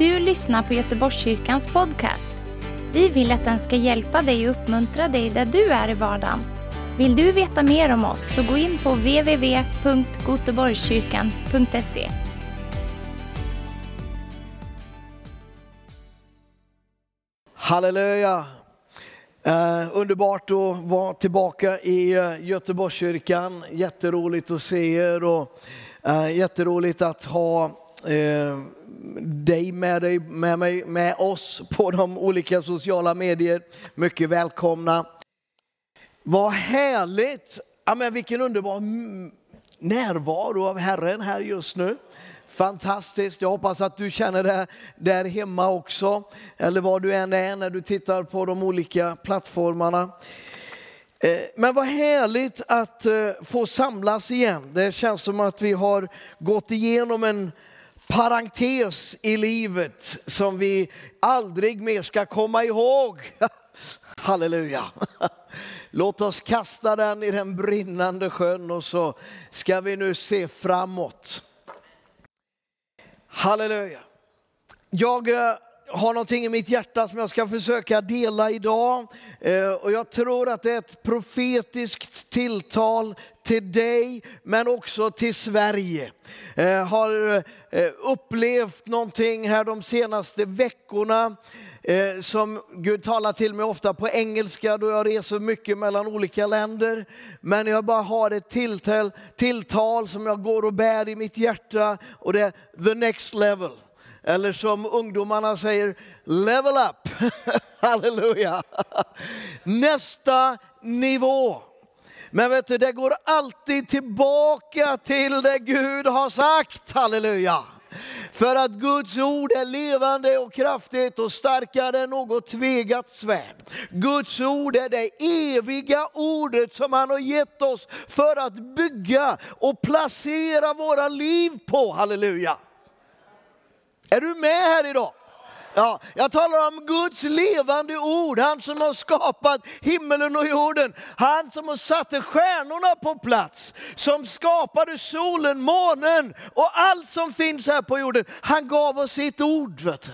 du lyssnar på Göteborgskyrkans podcast. Vi vill att den ska hjälpa dig och uppmuntra dig där du är i vardagen. Vill du veta mer om oss så gå in på www.goteborgskyrkan.se. Halleluja! Eh, underbart att vara tillbaka i eh, Göteborgskyrkan. Jätteroligt att se er och eh, jätteroligt att ha eh, dig med, dig med, mig, med oss på de olika sociala medier. Mycket välkomna. Vad härligt! Ja, men vilken underbar närvaro av Herren här just nu. Fantastiskt. Jag hoppas att du känner det där hemma också, eller var du än är när du tittar på de olika plattformarna. Eh, men vad härligt att eh, få samlas igen. Det känns som att vi har gått igenom en parentes i livet som vi aldrig mer ska komma ihåg. Halleluja! Låt oss kasta den i den brinnande sjön och så ska vi nu se framåt. Halleluja. Jag eh, har någonting i mitt hjärta som jag ska försöka dela idag. Eh, och jag tror att det är ett profetiskt tilltal till dig, men också till Sverige. Jag har eh, upplevt någonting här de senaste veckorna som Gud talar till mig ofta på engelska då jag reser mycket mellan olika länder. Men jag bara har ett tilltal, tilltal som jag går och bär i mitt hjärta och det är the next level. Eller som ungdomarna säger, level up. Halleluja. Nästa nivå. Men vet du, det går alltid tillbaka till det Gud har sagt. Halleluja. För att Guds ord är levande och kraftigt och starkare än något tvegat svärd. Guds ord är det eviga ordet som han har gett oss för att bygga och placera våra liv på. Halleluja. Är du med här idag? Ja, jag talar om Guds levande ord, han som har skapat himmelen och jorden. Han som har satt stjärnorna på plats, som skapade solen, månen och allt som finns här på jorden. Han gav oss sitt ord. Vet du.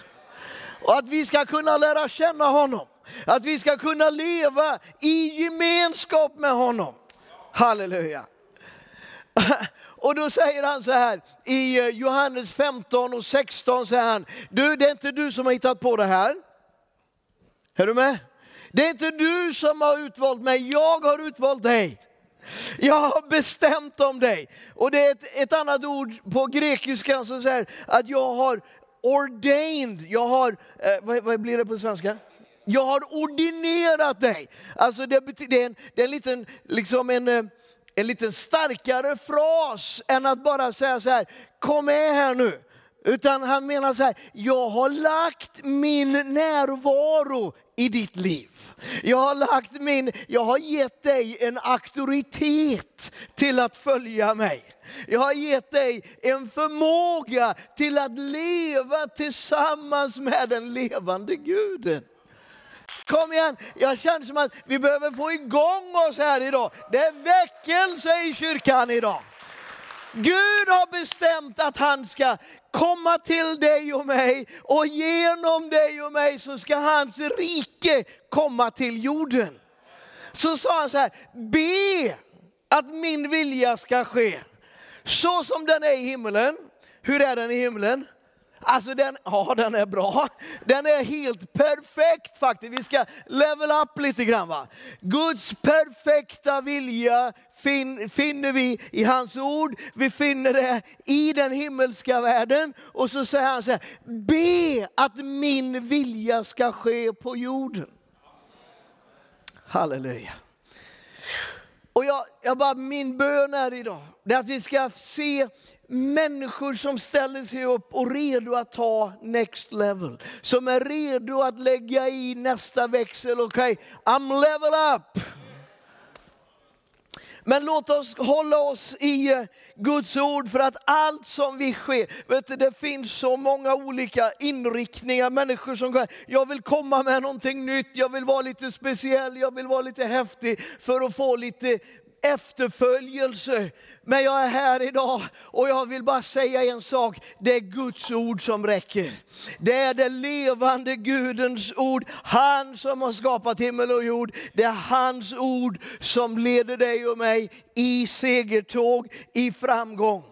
Och att vi ska kunna lära känna honom. Att vi ska kunna leva i gemenskap med honom. Halleluja. Och då säger han så här i eh, Johannes 15 och 16 säger han, du det är inte du som har hittat på det här. Är du med? Det är inte du som har utvalt mig, jag har utvalt dig. Jag har bestämt om dig. Och det är ett, ett annat ord på grekiska som säger att jag har ordained, jag har, eh, vad, vad, blir det på svenska? Jag har ordinerat dig. Alltså det, det är en, det är en liten, liksom en, eh, en lite starkare fras än att bara säga så här, kom med här nu. Utan han menar så här, jag har lagt min närvaro i ditt liv. Jag har, lagt min, jag har gett dig en auktoritet till att följa mig. Jag har gett dig en förmåga till att leva tillsammans med den levande guden. Kom igen, jag känner som att vi behöver få igång oss här idag. Det är väckelse i kyrkan idag. Gud har bestämt att han ska komma till dig och mig och genom dig och mig så ska hans rike komma till jorden. Så sa han så här, be att min vilja ska ske så som den är i himlen. Hur är den i himlen? Alltså den, ja den är bra. Den är helt perfekt faktiskt. Vi ska level up lite grann. Va? Guds perfekta vilja fin, finner vi i hans ord. Vi finner det i den himmelska världen. Och så säger han så här, be att min vilja ska ske på jorden. Halleluja. Och jag, jag bara, min bön är idag, det är att vi ska se människor som ställer sig upp och är redo att ta next level. Som är redo att lägga i nästa växel. Okej, okay, I'm level up. Men låt oss hålla oss i eh, Guds ord för att allt som vi sker, vet du, det finns så många olika inriktningar, människor som säger, jag vill komma med någonting nytt, jag vill vara lite speciell, jag vill vara lite häftig för att få lite efterföljelse. Men jag är här idag och jag vill bara säga en sak. Det är Guds ord som räcker. Det är den levande Gudens ord. Han som har skapat himmel och jord. Det är hans ord som leder dig och mig i segertåg, i framgång.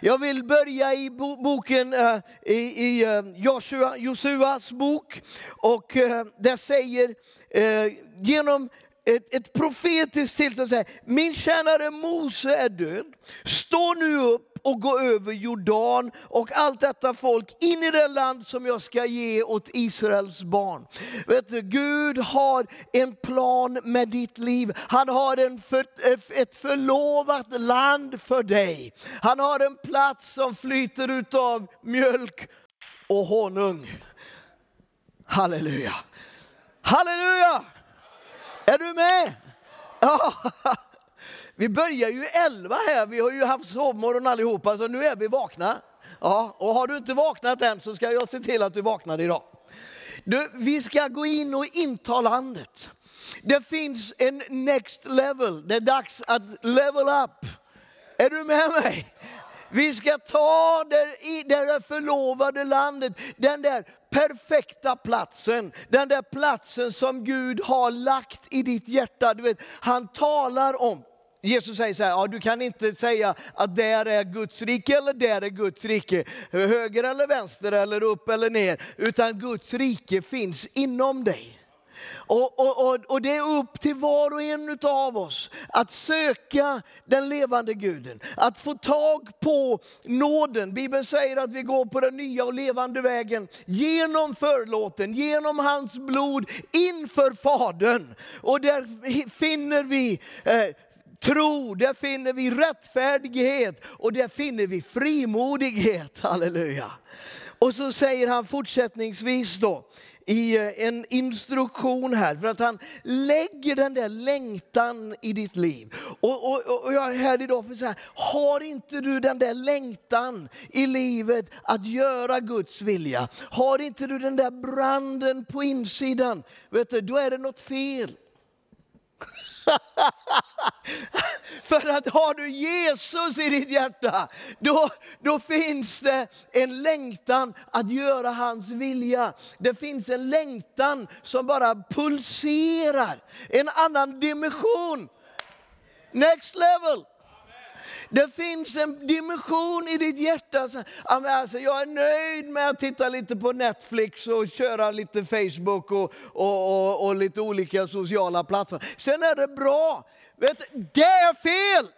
Jag vill börja i boken, eh, i, i eh, Joshua, Josuas bok. Och eh, där säger, genom ett, ett profetiskt tillstånd säger, min tjänare Mose är död. Stå nu upp och gå över Jordan och allt detta folk in i det land som jag ska ge åt Israels barn. Vet du, Gud har en plan med ditt liv. Han har en för, ett förlovat land för dig. Han har en plats som flyter utav mjölk och honung. Halleluja! Halleluja! Är du med? Ja. Vi börjar ju elva här, vi har ju haft sovmorgon allihopa, så nu är vi vakna. Ja, och har du inte vaknat än så ska jag se till att du vaknar idag. Du, vi ska gå in och inta landet. Det finns en next level, det är dags att level up. Är du med mig? Vi ska ta det, i det förlovade landet, den där perfekta platsen, den där platsen som Gud har lagt i ditt hjärta. Du vet, han talar om Jesus säger så här, ja, du kan inte säga att där är Guds rike eller där är Guds rike. Höger eller vänster eller upp eller ner. Utan Guds rike finns inom dig. Och, och, och, och, det är upp till var och en av oss att söka den levande guden. Att få tag på nåden. Bibeln säger att vi går på den nya och levande vägen genom förlåten, genom hans blod inför Fadern. Och där finner vi eh, tro, där finner vi rättfärdighet och där finner vi frimodighet. Halleluja. Och så säger han fortsättningsvis då, i eh, en instruktion här, för att han lägger den där längtan i ditt liv. Och, och, och jag är här idag för att säga, har inte du den där längtan i livet att göra Guds vilja? Har inte du den där branden på insidan, vet du, då är det något fel. För att har du Jesus i ditt hjärta, då, då finns det en längtan att göra hans vilja. Det finns en längtan som bara pulserar, en annan dimension. Next level. Det finns en dimension i ditt hjärta. Alltså, jag är nöjd med att titta lite på Netflix och köra lite Facebook och, och, och, och lite olika sociala plattformar. Sen är det bra. Vet, det är fel!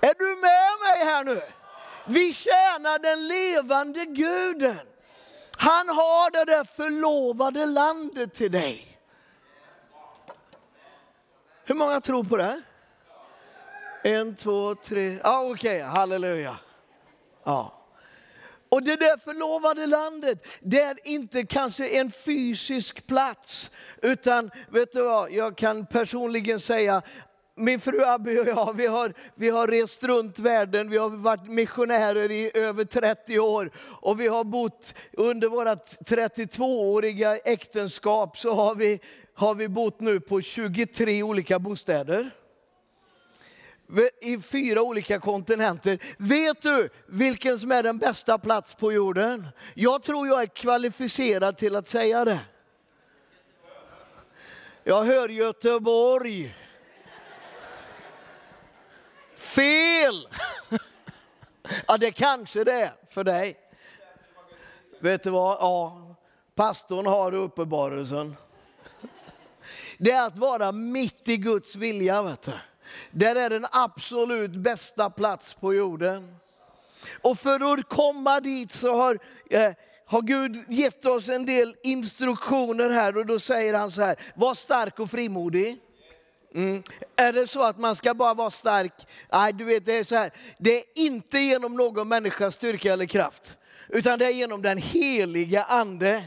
Är du med mig här nu? Vi tjänar den levande guden. Han har det där förlovade landet till dig. Hur många tror på det? En, två, tre. Ja, okej, okay. halleluja. Ja. Och det där förlovade landet, det är inte kanske en fysisk plats. Utan, vet du vad, jag kan personligen säga min fru Abby och jag, vi har, vi har rest runt världen, vi har varit missionärer i över 30 år. Och vi har bott, under vårt 32-åriga äktenskap, så har vi har vi bott nu på 23 olika bostäder i fyra olika kontinenter. Vet du vilken som är den bästa plats på jorden? Jag tror jag är kvalificerad till att säga det. Jag hör Göteborg. Fel! Ja, det kanske det är för dig. Vet du vad? Ja, pastorn har uppenbarelsen det är att vara mitt i Guds vilja. Vet du. Där är den absolut bästa plats på jorden. Och för att komma dit så har, eh, har Gud gett oss en del instruktioner här och då säger han så här, var stark och frimodig. Mm. Är det så att man ska bara vara stark? Nej, du vet det är så här, det är inte genom någon människas styrka eller kraft, utan det är genom den heliga ande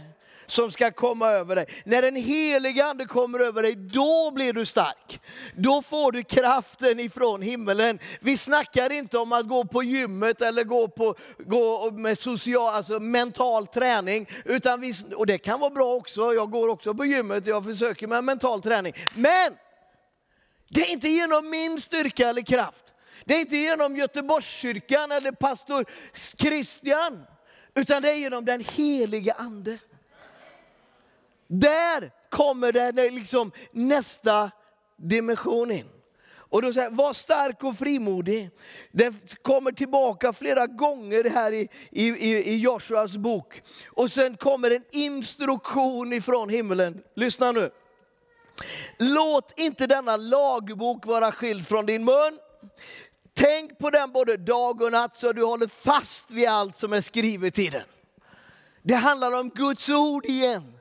som ska komma över dig. När den heliga ande kommer över dig, då blir du stark. Då får du kraften ifrån himmelen. Vi snackar inte om att gå på gymmet eller gå, på, gå med social, alltså mental träning. Utan vi, och det kan vara bra också, jag går också på gymmet, jag försöker med mental träning. Men det är inte genom min styrka eller kraft. Det är inte genom Göteborgskyrkan eller pastor Christian, utan det är genom den heliga ande. Där kommer det liksom nästa dimension in. Och då säger var stark och frimodig. Det kommer tillbaka flera gånger här i, i, i Joshuas bok. Och sen kommer en instruktion ifrån himlen. Lyssna nu. Låt inte denna lagbok vara skild från din mun. Tänk på den både dag och natt så du håller fast vid allt som är skrivet i den. Det handlar om Guds ord igen.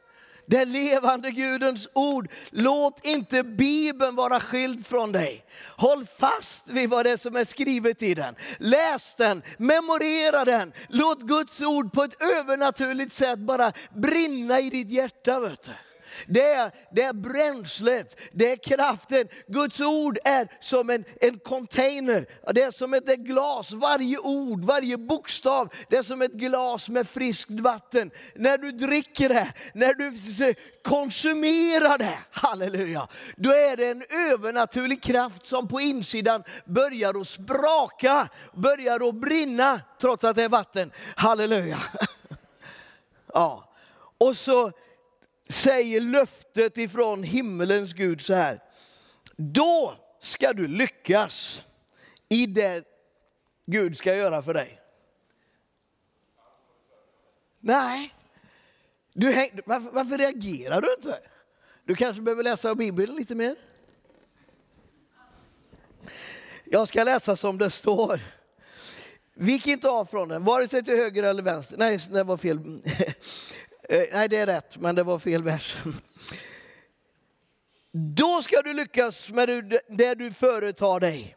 Det levande Gudens ord. Låt inte Bibeln vara skild från dig. Håll fast vid vad det är som är skrivet i den. Läs den, memorera den. Låt Guds ord på ett övernaturligt sätt bara brinna i ditt hjärta. Vet du. Det är, det är bränslet, det är kraften. Guds ord är som en, en container, det är som ett glas. Varje ord, varje bokstav, det är som ett glas med friskt vatten. När du dricker det, när du konsumerar det, halleluja, då är det en övernaturlig kraft som på insidan börjar att spraka, börjar att brinna, trots att det är vatten. Halleluja. Ja. Och så säger löftet ifrån himmelens Gud så här. Då ska du lyckas i det Gud ska göra för dig. Nej, du häng, varför, varför reagerar du inte? Du kanske behöver läsa Bibeln lite mer? Jag ska läsa som det står. Vik inte av från den, vare sig till höger eller vänster. Nej, det var fel. Eh, nej, det är rätt, men det var fel vers. Då ska du lyckas med det du företar dig.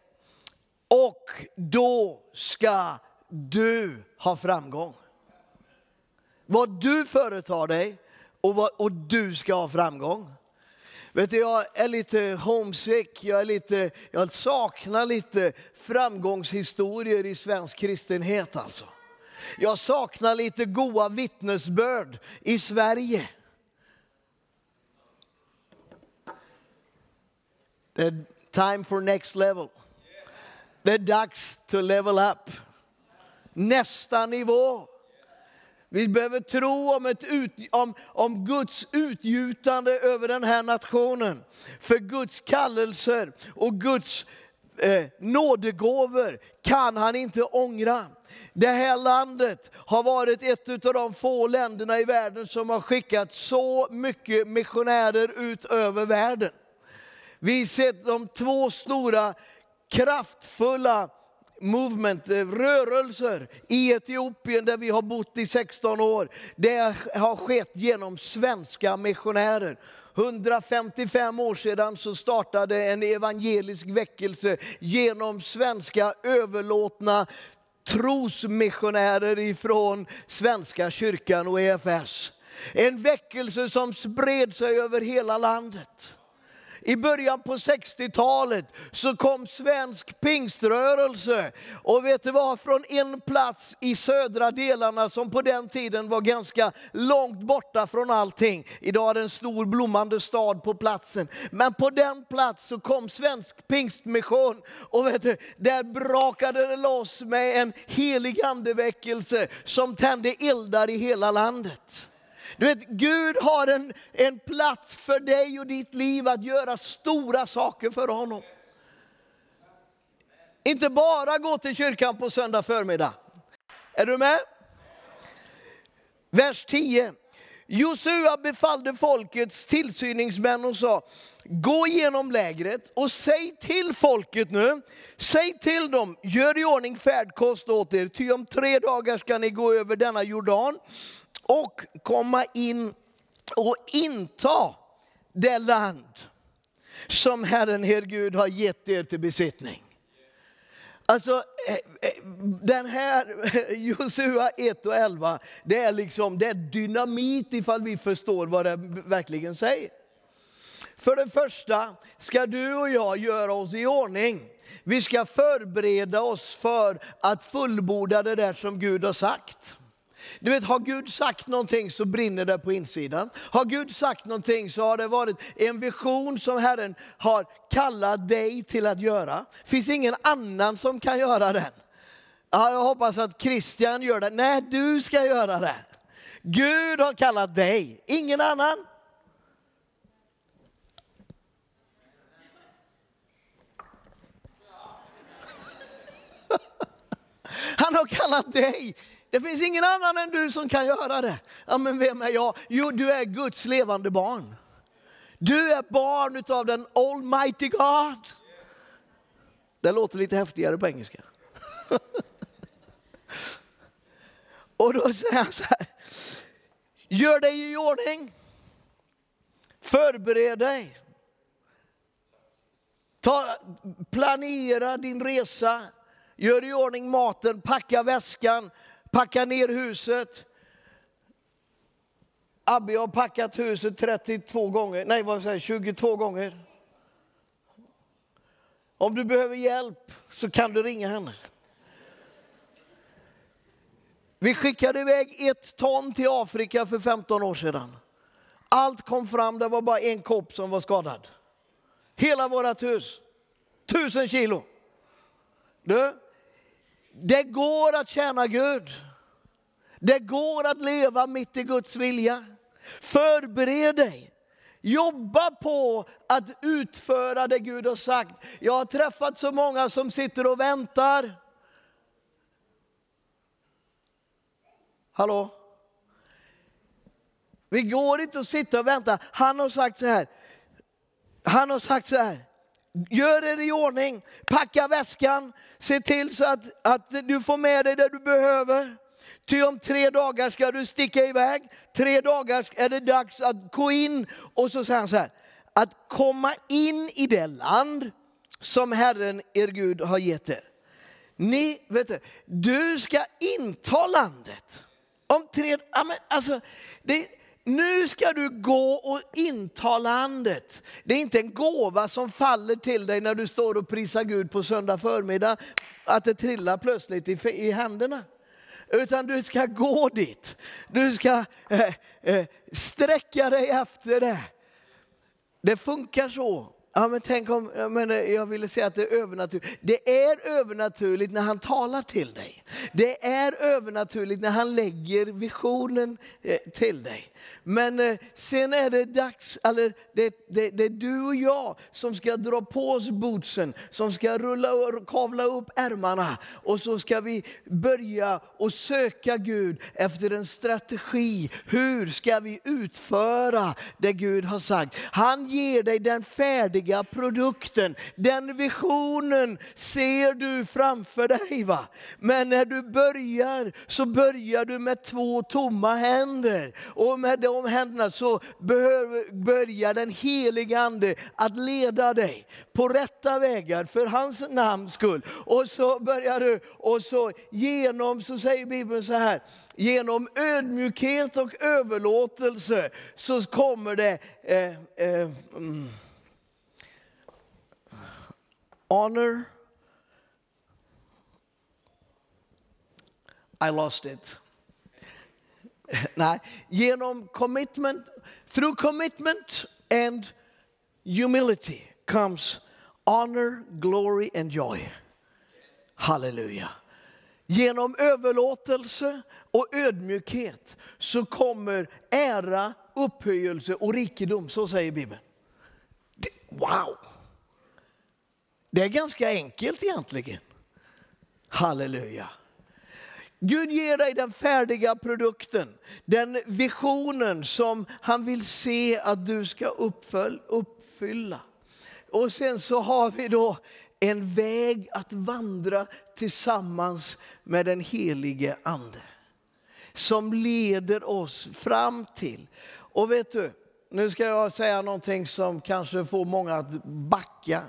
Och då ska du ha framgång. Vad du företar dig och, vad, och du ska ha framgång. Vet du, jag är lite homesick, jag, är lite, jag saknar lite framgångshistorier i svensk kristenhet alltså. Jag saknar lite goda vittnesbörd i Sverige. Det är time for next level. Det är dags to level up. Nästa nivå. Vi behöver tro om, ett ut, om, om Guds utgjutande över den här nationen. För Guds kallelser och Guds eh, nådegåvor kan han inte ångra. Det här landet har varit ett av de få länderna i världen som har skickat så mycket missionärer ut över världen. Vi har sett de två stora kraftfulla movement, eh, rörelser i Etiopien där vi har bott i 16 år. Det har skett genom svenska missionärer. 155 år sedan så startade en evangelisk väckelse genom svenska överlåtna trosmissionärer ifrån Svenska kyrkan och EFS. En väckelse som spred sig över hela landet. I början på 60-talet så kom svensk pingströrelse. Och vet du vad? Från en plats i södra delarna som på den tiden var ganska långt borta från allting. Idag är det en stor blommande stad på platsen. Men på den plats så kom svensk pingstmission. Och vet du, där brakade det loss med en helig andeväckelse som tände eldar i hela landet. Du vet, Gud har en, en plats för dig och ditt liv att göra stora saker för honom. Inte bara gå till kyrkan på söndag förmiddag. Är du med? Vers 10. Josua befallde folkets tillsyningsmän och sa, gå igenom lägret och säg till folket nu, säg till dem, gör i ordning färdkost åt er, ty om tre dagar ska ni gå över denna Jordan och komma in och inta det land som Herren er Gud har gett er till besittning. Alltså, eh, eh, den här eh, Josua 1 och 11, det är liksom det är dynamit ifall vi förstår vad det verkligen säger. För det första ska du och jag göra oss i ordning. Vi ska förbereda oss för att fullborda det där som Gud har sagt. Du vet, har Gud sagt någonting så brinner det på insidan. Har Gud sagt någonting så har det varit en vision som Herren har kallat dig till att göra. Det finns ingen annan som kan göra den. Ja, jag hoppas att Christian gör det. Nej, du ska göra det. Gud har kallat dig, ingen annan. Han har kallat dig. Det finns ingen annan än du som kan göra det. Ja, men vem är jag? Jo, du är Guds levande barn. Du är barn av den Almighty God. Det låter lite häftigare på engelska. Och då säger han så här, gör dig i ordning. Förbered dig. Ta, planera din resa. Gör i ordning maten, packa väskan, packa ner huset. Abbe har packat huset 32 gånger, nej vad säger 22 gånger. Om du behöver hjälp så kan du ringa henne. Vi skickade iväg ett ton till Afrika för 15 år sedan. Allt kom fram, det var bara en kopp som var skadad. Hela vårt hus, tusen kilo. Du, det går att tjäna Gud. Det går att leva mitt i Guds vilja. Förbered dig. Jobba på att utföra det Gud har sagt. Jag har träffat så många som sitter och väntar. Hallå? Vi går inte att sitta och vänta. Han har sagt så här. Han har sagt så här. Gör er i ordning, packa väskan, se till så att, att du får med dig det du behöver. Ty om tre dagar ska du sticka iväg, tre dagar är det dags att gå in. Och så säger han så här, att komma in i det land som Herren er Gud har gett er. Ni, vet du, du ska inta landet. Om tre, alltså, det, nu ska du gå och inta landet. Det är inte en gåva som faller till dig när du står och prisar Gud på söndag förmiddag, att det trillar plötsligt i, i händerna. Utan du ska gå dit. Du ska eh, eh, sträcka dig efter det. Det funkar så. Ja, men tänk om, men eh, jag ville säga att det är övernaturligt. Det är övernaturligt när han talar till dig. Det är övernaturligt när han lägger visionen eh, till dig. Men eh, sen är det dags, eller det, det, det är du och jag som ska dra på oss bootsen, som ska rulla och kavla upp ärmarna och så ska vi börja och söka Gud efter en strategi. Hur ska vi utföra det Gud har sagt? Han ger dig den färdiga produkten, den visionen ser du framför dig. Va? Men när du börjar så börjar du med två tomma händer. Och med de händerna så börjar den heliga Ande att leda dig på rätta vägar för hans namns skull. Och så börjar du, och så genom, så säger Bibeln så här, genom ödmjukhet och överlåtelse så kommer det eh, eh, mm, honor. I lost it. Nej, genom commitment, through commitment and humility comes honor, glory and joy. Halleluja. Genom överlåtelse och ödmjukhet så kommer ära, upphöjelse och rikedom, så säger Bibeln. Wow! Det är ganska enkelt egentligen. Halleluja. Gud ger dig den färdiga produkten, den visionen som han vill se att du ska uppfylla. Och sen så har vi då en väg att vandra tillsammans med den helige Ande. Som leder oss fram till, och vet du, nu ska jag säga någonting som kanske får många att backa.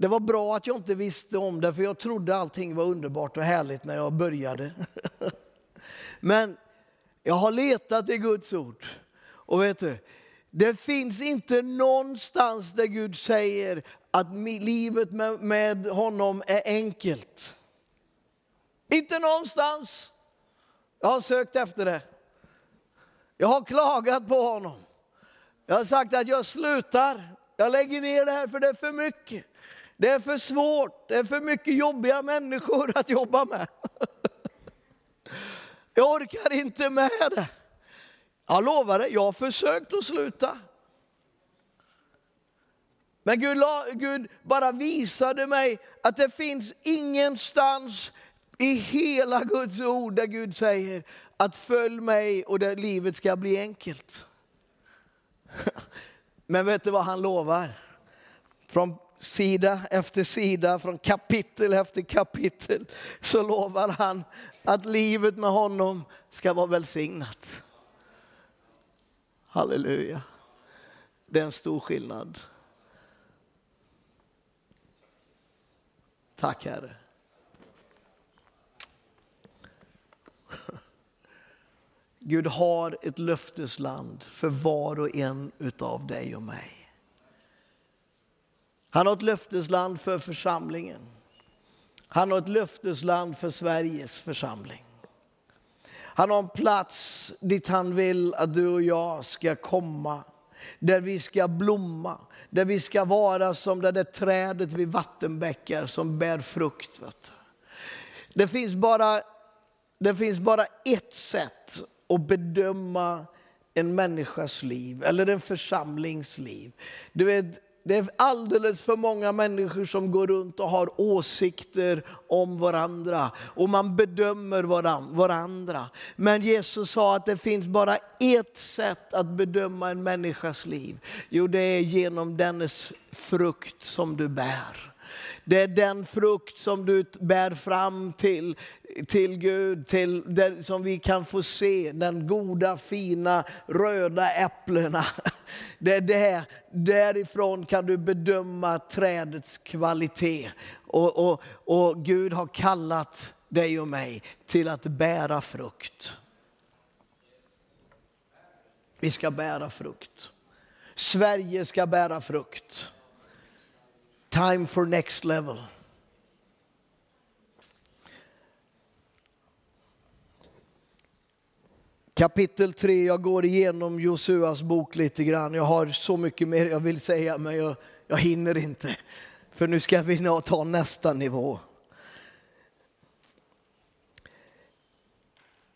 Det var bra att jag inte visste om det, för jag trodde allting var underbart och härligt när jag började. Men jag har letat i Guds ord. Och vet du, det finns inte någonstans där Gud säger att livet med, med honom är enkelt. Inte någonstans. Jag har sökt efter det. Jag har klagat på honom. Jag har sagt att jag slutar. Jag lägger ner det här för det är för mycket. Det är för svårt, det är för mycket jobbiga människor att jobba med. Jag orkar inte med det. Jag lovar det, jag har försökt att sluta. Men Gud, Gud, bara visade mig att det finns ingenstans i hela Guds ord där Gud säger att följ mig och det livet ska bli enkelt. Men vet du vad han lovar? Från sida efter sida, från kapitel efter kapitel, så lovar han att livet med honom ska vara välsignat. Halleluja. Det är en stor skillnad. Tack Herre. Gud har ett löftesland för var och en utav dig och mig. Han har ett löftesland för församlingen. Han har ett löftesland för Sveriges församling. Han har en plats dit han vill att du och jag ska komma. Där vi ska blomma, där vi ska vara som det där trädet vid vattenbäckar som bär frukt. Det finns, bara, det finns bara ett sätt att bedöma en människas liv, eller en församlings liv. Du vet, det är alldeles för många människor som går runt och har åsikter om varandra och man bedömer varandra. Men Jesus sa att det finns bara ett sätt att bedöma en människas liv. Jo, det är genom dennes frukt som du bär. Det är den frukt som du bär fram till, till Gud, till som vi kan få se, den goda, fina, röda äpplena. Det är där, därifrån kan du bedöma trädets kvalitet. Och, och, och Gud har kallat dig och mig till att bära frukt. Vi ska bära frukt. Sverige ska bära frukt. Time for next level. Kapitel 3, jag går igenom Josuas bok lite grann. Jag har så mycket mer jag vill säga men jag, jag hinner inte. För nu ska vi ta nästa nivå.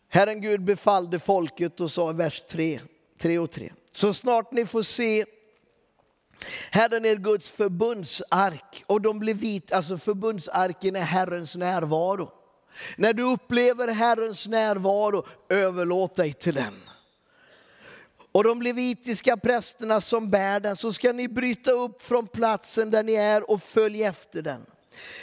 Herren Gud befallde folket och sa i vers 3, 3 och 3. Så snart ni får se Herren är Guds förbundsark och de blir vita, alltså förbundsarken är Herrens närvaro. När du upplever Herrens närvaro, överlåt dig till den. Och de levitiska prästerna som bär den, så ska ni bryta upp från platsen där ni är och följ efter den.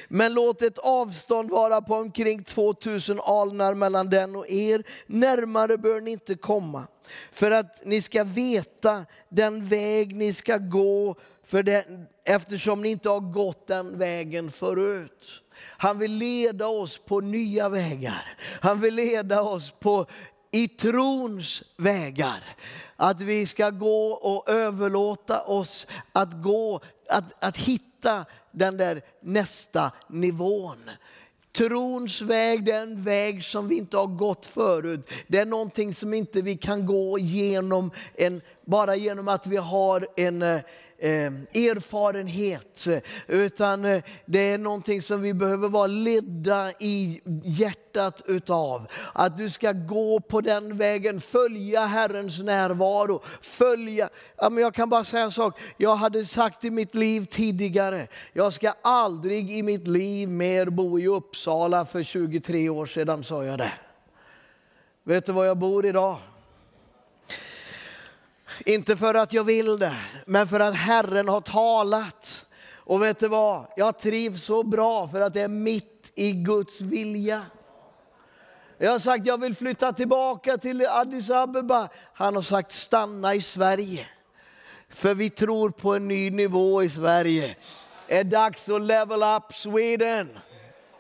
Men låt ett avstånd vara på omkring 2000 alnar mellan den och er, närmare bör ni inte komma. För att ni ska veta den väg ni ska gå, för det, eftersom ni inte har gått den vägen förut. Han vill leda oss på nya vägar. Han vill leda oss på i trons vägar. Att vi ska gå och överlåta oss att gå, att, att hitta den där nästa nivån. Trons väg, det är en väg som vi inte har gått förut. Det är någonting som inte vi kan gå genom en, bara genom att vi har en eh, Eh, erfarenhet, utan eh, det är någonting som vi behöver vara ledda i hjärtat utav. Att du ska gå på den vägen, följa Herrens närvaro. Följa, ja, men jag kan bara säga en sak, jag hade sagt i mitt liv tidigare, jag ska aldrig i mitt liv mer bo i Uppsala, för 23 år sedan sa jag det. Vet du var jag bor idag? Inte för att jag vill det, men för att Herren har talat. Och vet du vad? Jag trivs så bra för att det är mitt i Guds vilja. Jag har sagt jag vill flytta tillbaka till Addis Abeba. Han har sagt stanna i Sverige. För vi tror på en ny nivå i Sverige. Det är dags att level up Sweden.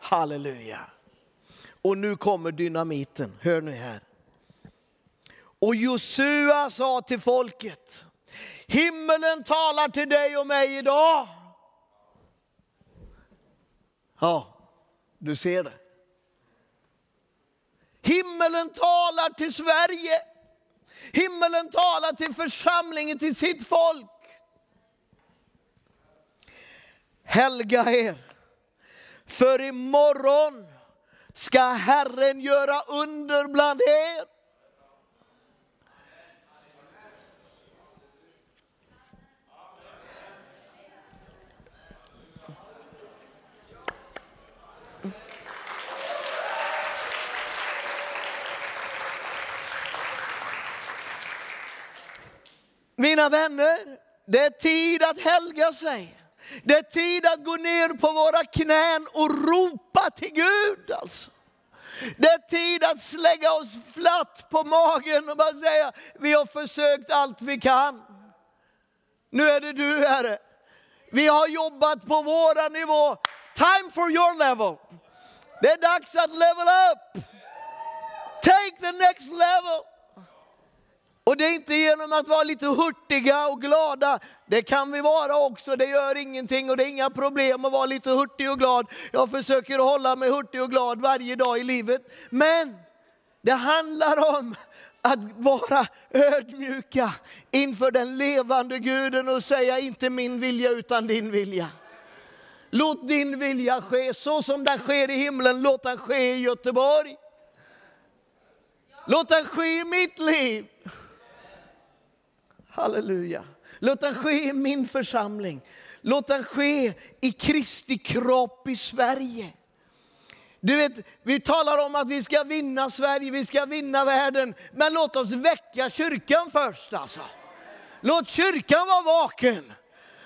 Halleluja. Och nu kommer dynamiten, hör ni här. Och Josua sa till folket, himmelen talar till dig och mig idag. Ja, du ser det. Himmelen talar till Sverige. Himmelen talar till församlingen, till sitt folk. Helga er, för imorgon ska Herren göra under bland er. Mina vänner, det är tid att helga sig. Det är tid att gå ner på våra knän och ropa till Gud. Alltså. Det är tid att slägga oss flatt på magen och bara säga, vi har försökt allt vi kan. Nu är det du Herre. Vi har jobbat på våra nivå. Time for your level. Det är dags att level up. Take the next level. Och det är inte genom att vara lite hurtiga och glada. Det kan vi vara också, det gör ingenting och det är inga problem att vara lite hurtig och glad. Jag försöker hålla mig hurtig och glad varje dag i livet. Men det handlar om att vara ödmjuka inför den levande guden och säga inte min vilja utan din vilja. Låt din vilja ske så som den sker i himlen, låt den ske i Göteborg. Låt den ske i mitt liv. Halleluja. Låt den ske i min församling. Låt den ske i Kristi kropp i Sverige. Du vet, vi talar om att vi ska vinna Sverige, vi ska vinna världen. Men låt oss väcka kyrkan först alltså. Låt kyrkan vara vaken.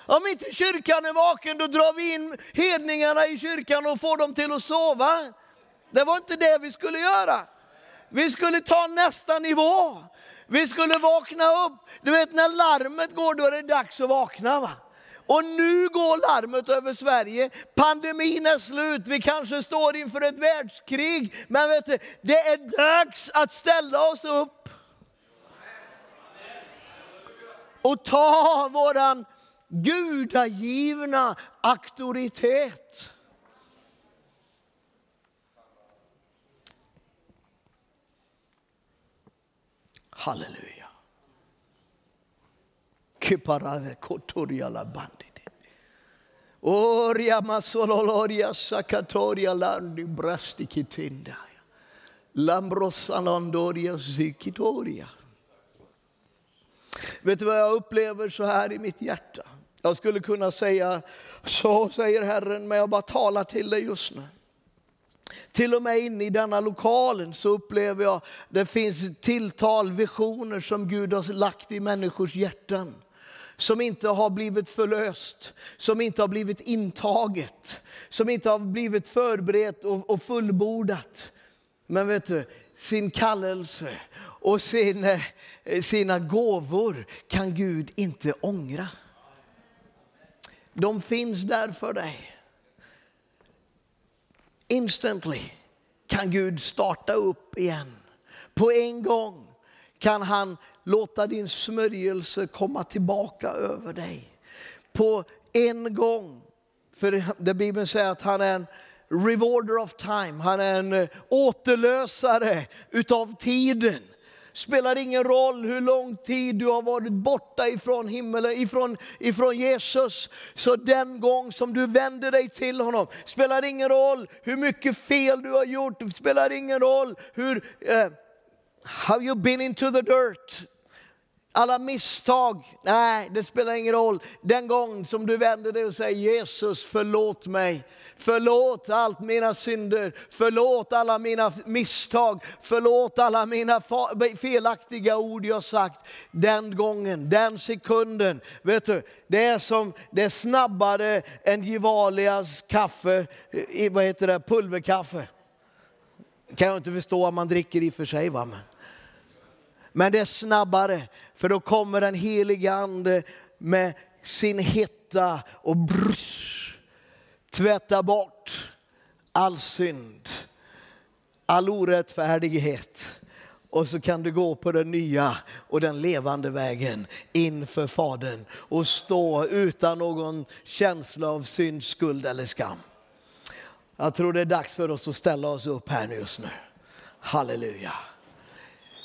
Om inte kyrkan är vaken då drar vi in hedningarna i kyrkan och får dem till att sova. Det var inte det vi skulle göra. Vi skulle ta nästa nivå. Vi skulle vakna upp. Du vet när larmet går då är det dags att vakna. Va? Och nu går larmet över Sverige. Pandemin är slut, vi kanske står inför ett världskrig. Men vet du, det är dags att ställa oss upp. Och ta våran gudagivna auktoritet. Halleluja. Kiparade kotoria la bandidi. Oria masololoria sakatoria landi brasti kitinda. Lambrosalandoria zikitoria. Vet du vad jag upplever så här i mitt hjärta? Jag skulle kunna säga, så säger Herren, men jag bara talar till dig just nu. Till och med inne i denna lokalen så upplever jag det finns tilltal, visioner som Gud har lagt i människors hjärtan. Som inte har blivit förlöst, som inte har blivit intaget, som inte har blivit förberett och, och fullbordat. Men vet du, sin kallelse och sin, eh, sina gåvor kan Gud inte ångra. De finns där för dig. Instantly kan Gud starta upp igen. På en gång kan han låta din smörjelse komma tillbaka över dig. På en gång. För det Bibeln säger att han är en rewarder of time. Han är en återlösare utav tiden spelar ingen roll hur lång tid du har varit borta ifrån himmelen, ifrån, ifrån Jesus. Så den gång som du vänder dig till honom, spelar ingen roll hur mycket fel du har gjort, spelar ingen roll hur, eh, uh, have you been into the dirt? Alla misstag, nej det spelar ingen roll. Den gång som du vänder dig och säger Jesus förlåt mig. Förlåt allt mina synder, förlåt alla mina misstag, förlåt alla mina felaktiga ord jag sagt. Den gången, den sekunden, vet du, det är som, det är snabbare än Gevalias kaffe, vad heter det, pulverkaffe. Kan jag inte förstå att man dricker i och för sig. Va? Men, men det är snabbare, för då kommer den heliga ande med sin hetta och brus tvätta bort all synd, all orättfärdighet. Och så kan du gå på den nya och den levande vägen inför Fadern och stå utan någon känsla av synd, skuld eller skam. Jag tror det är dags för oss att ställa oss upp här just nu. Halleluja.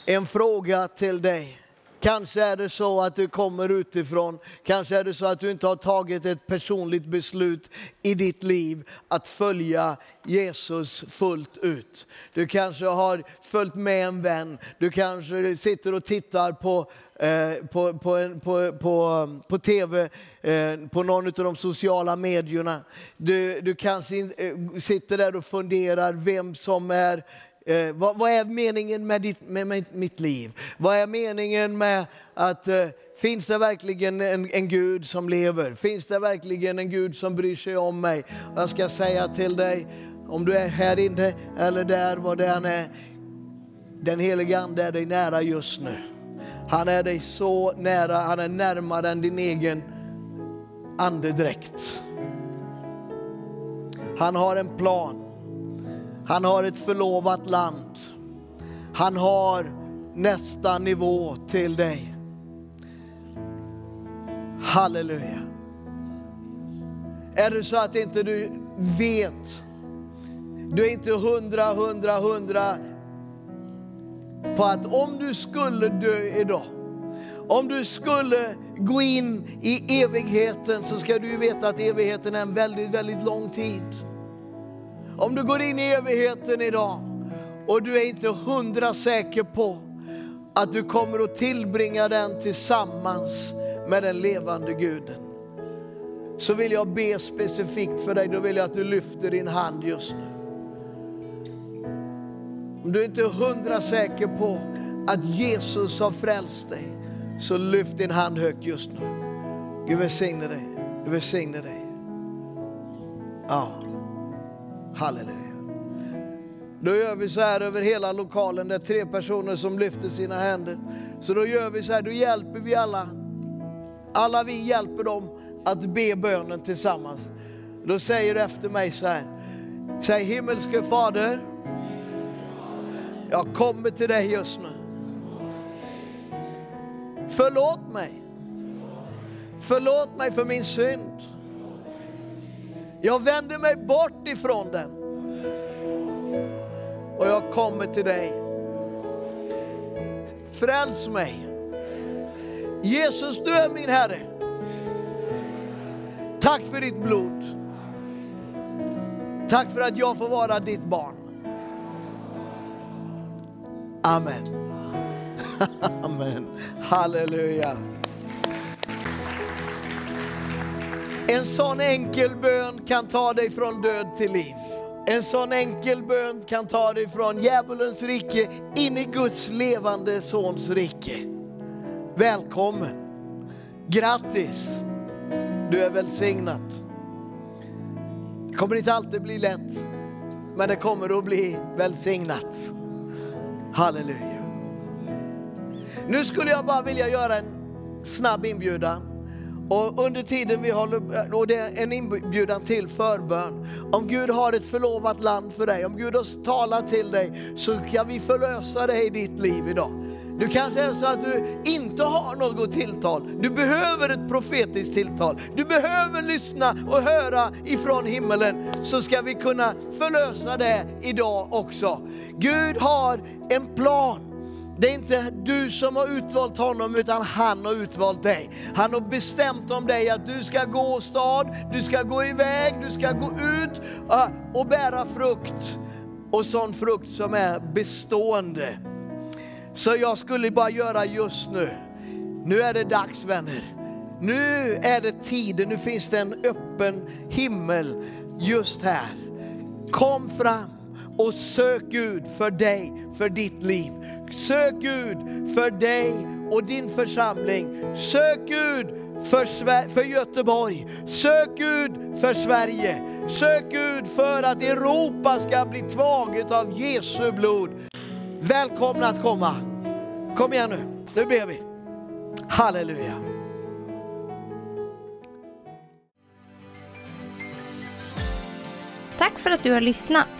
En fråga till dig. Kanske är det så att du kommer utifrån, kanske är det så att du inte har tagit ett personligt beslut i ditt liv att följa Jesus fullt ut. Du kanske har följt med en vän, du kanske sitter och tittar på eh, på, på, på, på, på tv, eh, på någon av de sociala medierna. Du, du kanske eh, sitter där och funderar vem som är Eh, vad, vad, är meningen med, ditt, med, med, mitt liv? Vad är meningen med att eh, finns det verkligen en, en, Gud som lever? Finns det verkligen en Gud som bryr sig om mig? Jag ska säga till dig, om du är här inne eller där, vad det än är, den helige Ande är dig nära just nu. Han är dig så nära, han är närmare än din egen andedräkt. Han har en plan. Han har ett förlovat land. Han har nästa nivå till dig. Halleluja. Är det så att inte du vet, du är inte hundra, hundra, hundra på att om du skulle dö idag, om du skulle gå in i evigheten så ska du veta att evigheten är en väldigt, väldigt lång tid. Om du går in i evigheten idag och du är inte hundra säker på att du kommer att tillbringa den tillsammans med den levande guden. Så vill jag be specifikt för dig, då vill jag att du lyfter din hand just nu. Om du inte är hundra säker på att Jesus har frälst dig, så lyft din hand högt just nu. Gud välsigne dig. Gud välsigne dig. Ja. Halleluja. Då gör vi så här över hela lokalen, det är tre personer som lyfter sina händer. Så då gör vi så här, då hjälper vi alla. Alla vi hjälper dem att be bönen tillsammans. Då säger du efter mig så här. Säg himmelske Fader, jag kommer till dig just nu. Förlåt mig. Förlåt mig för min synd. Jag vänder mig bort ifrån den. Och jag kommer till dig. Fräls mig. Jesus, du är min Herre. Tack för ditt blod. Tack för att jag får vara ditt barn. Amen. Amen. Halleluja. En sån enkel bön kan ta dig från död till liv. En sån enkel bön kan ta dig från djävulens rike in i Guds levande sons rike. Välkommen! Grattis! Du är välsignad. Det kommer inte alltid bli lätt, men det kommer att bli välsignat. Halleluja. Nu skulle jag bara vilja göra en snabb inbjudan. Och under tiden vi håller, och det är en inbjudan till förbön. Om Gud har ett förlovat land för dig, om Gud har talat till dig, så kan vi förlösa dig i ditt liv idag. Du kanske är så att du inte har något tilltal. Du behöver ett profetiskt tilltal. Du behöver lyssna och höra ifrån himmelen så ska vi kunna förlösa det idag också. Gud har en plan det är inte du som har utvalt honom utan han har utvalt dig. Han har bestämt om dig att du ska gå stad, du ska gå iväg, du ska gå ut och bära frukt. Och sån frukt som är bestående. Så jag skulle bara göra just nu. Nu är det dags vänner. Nu är det tiden, nu finns det en öppen himmel just här. Kom fram och sök Gud för dig, för ditt liv. Sök Gud för dig och din församling. Sök Gud för, för Göteborg. Sök Gud för Sverige. Sök Gud för att Europa ska bli tvaget av Jesu blod. Välkomna att komma. Kom igen nu, nu ber vi. Halleluja. Tack för att du har lyssnat.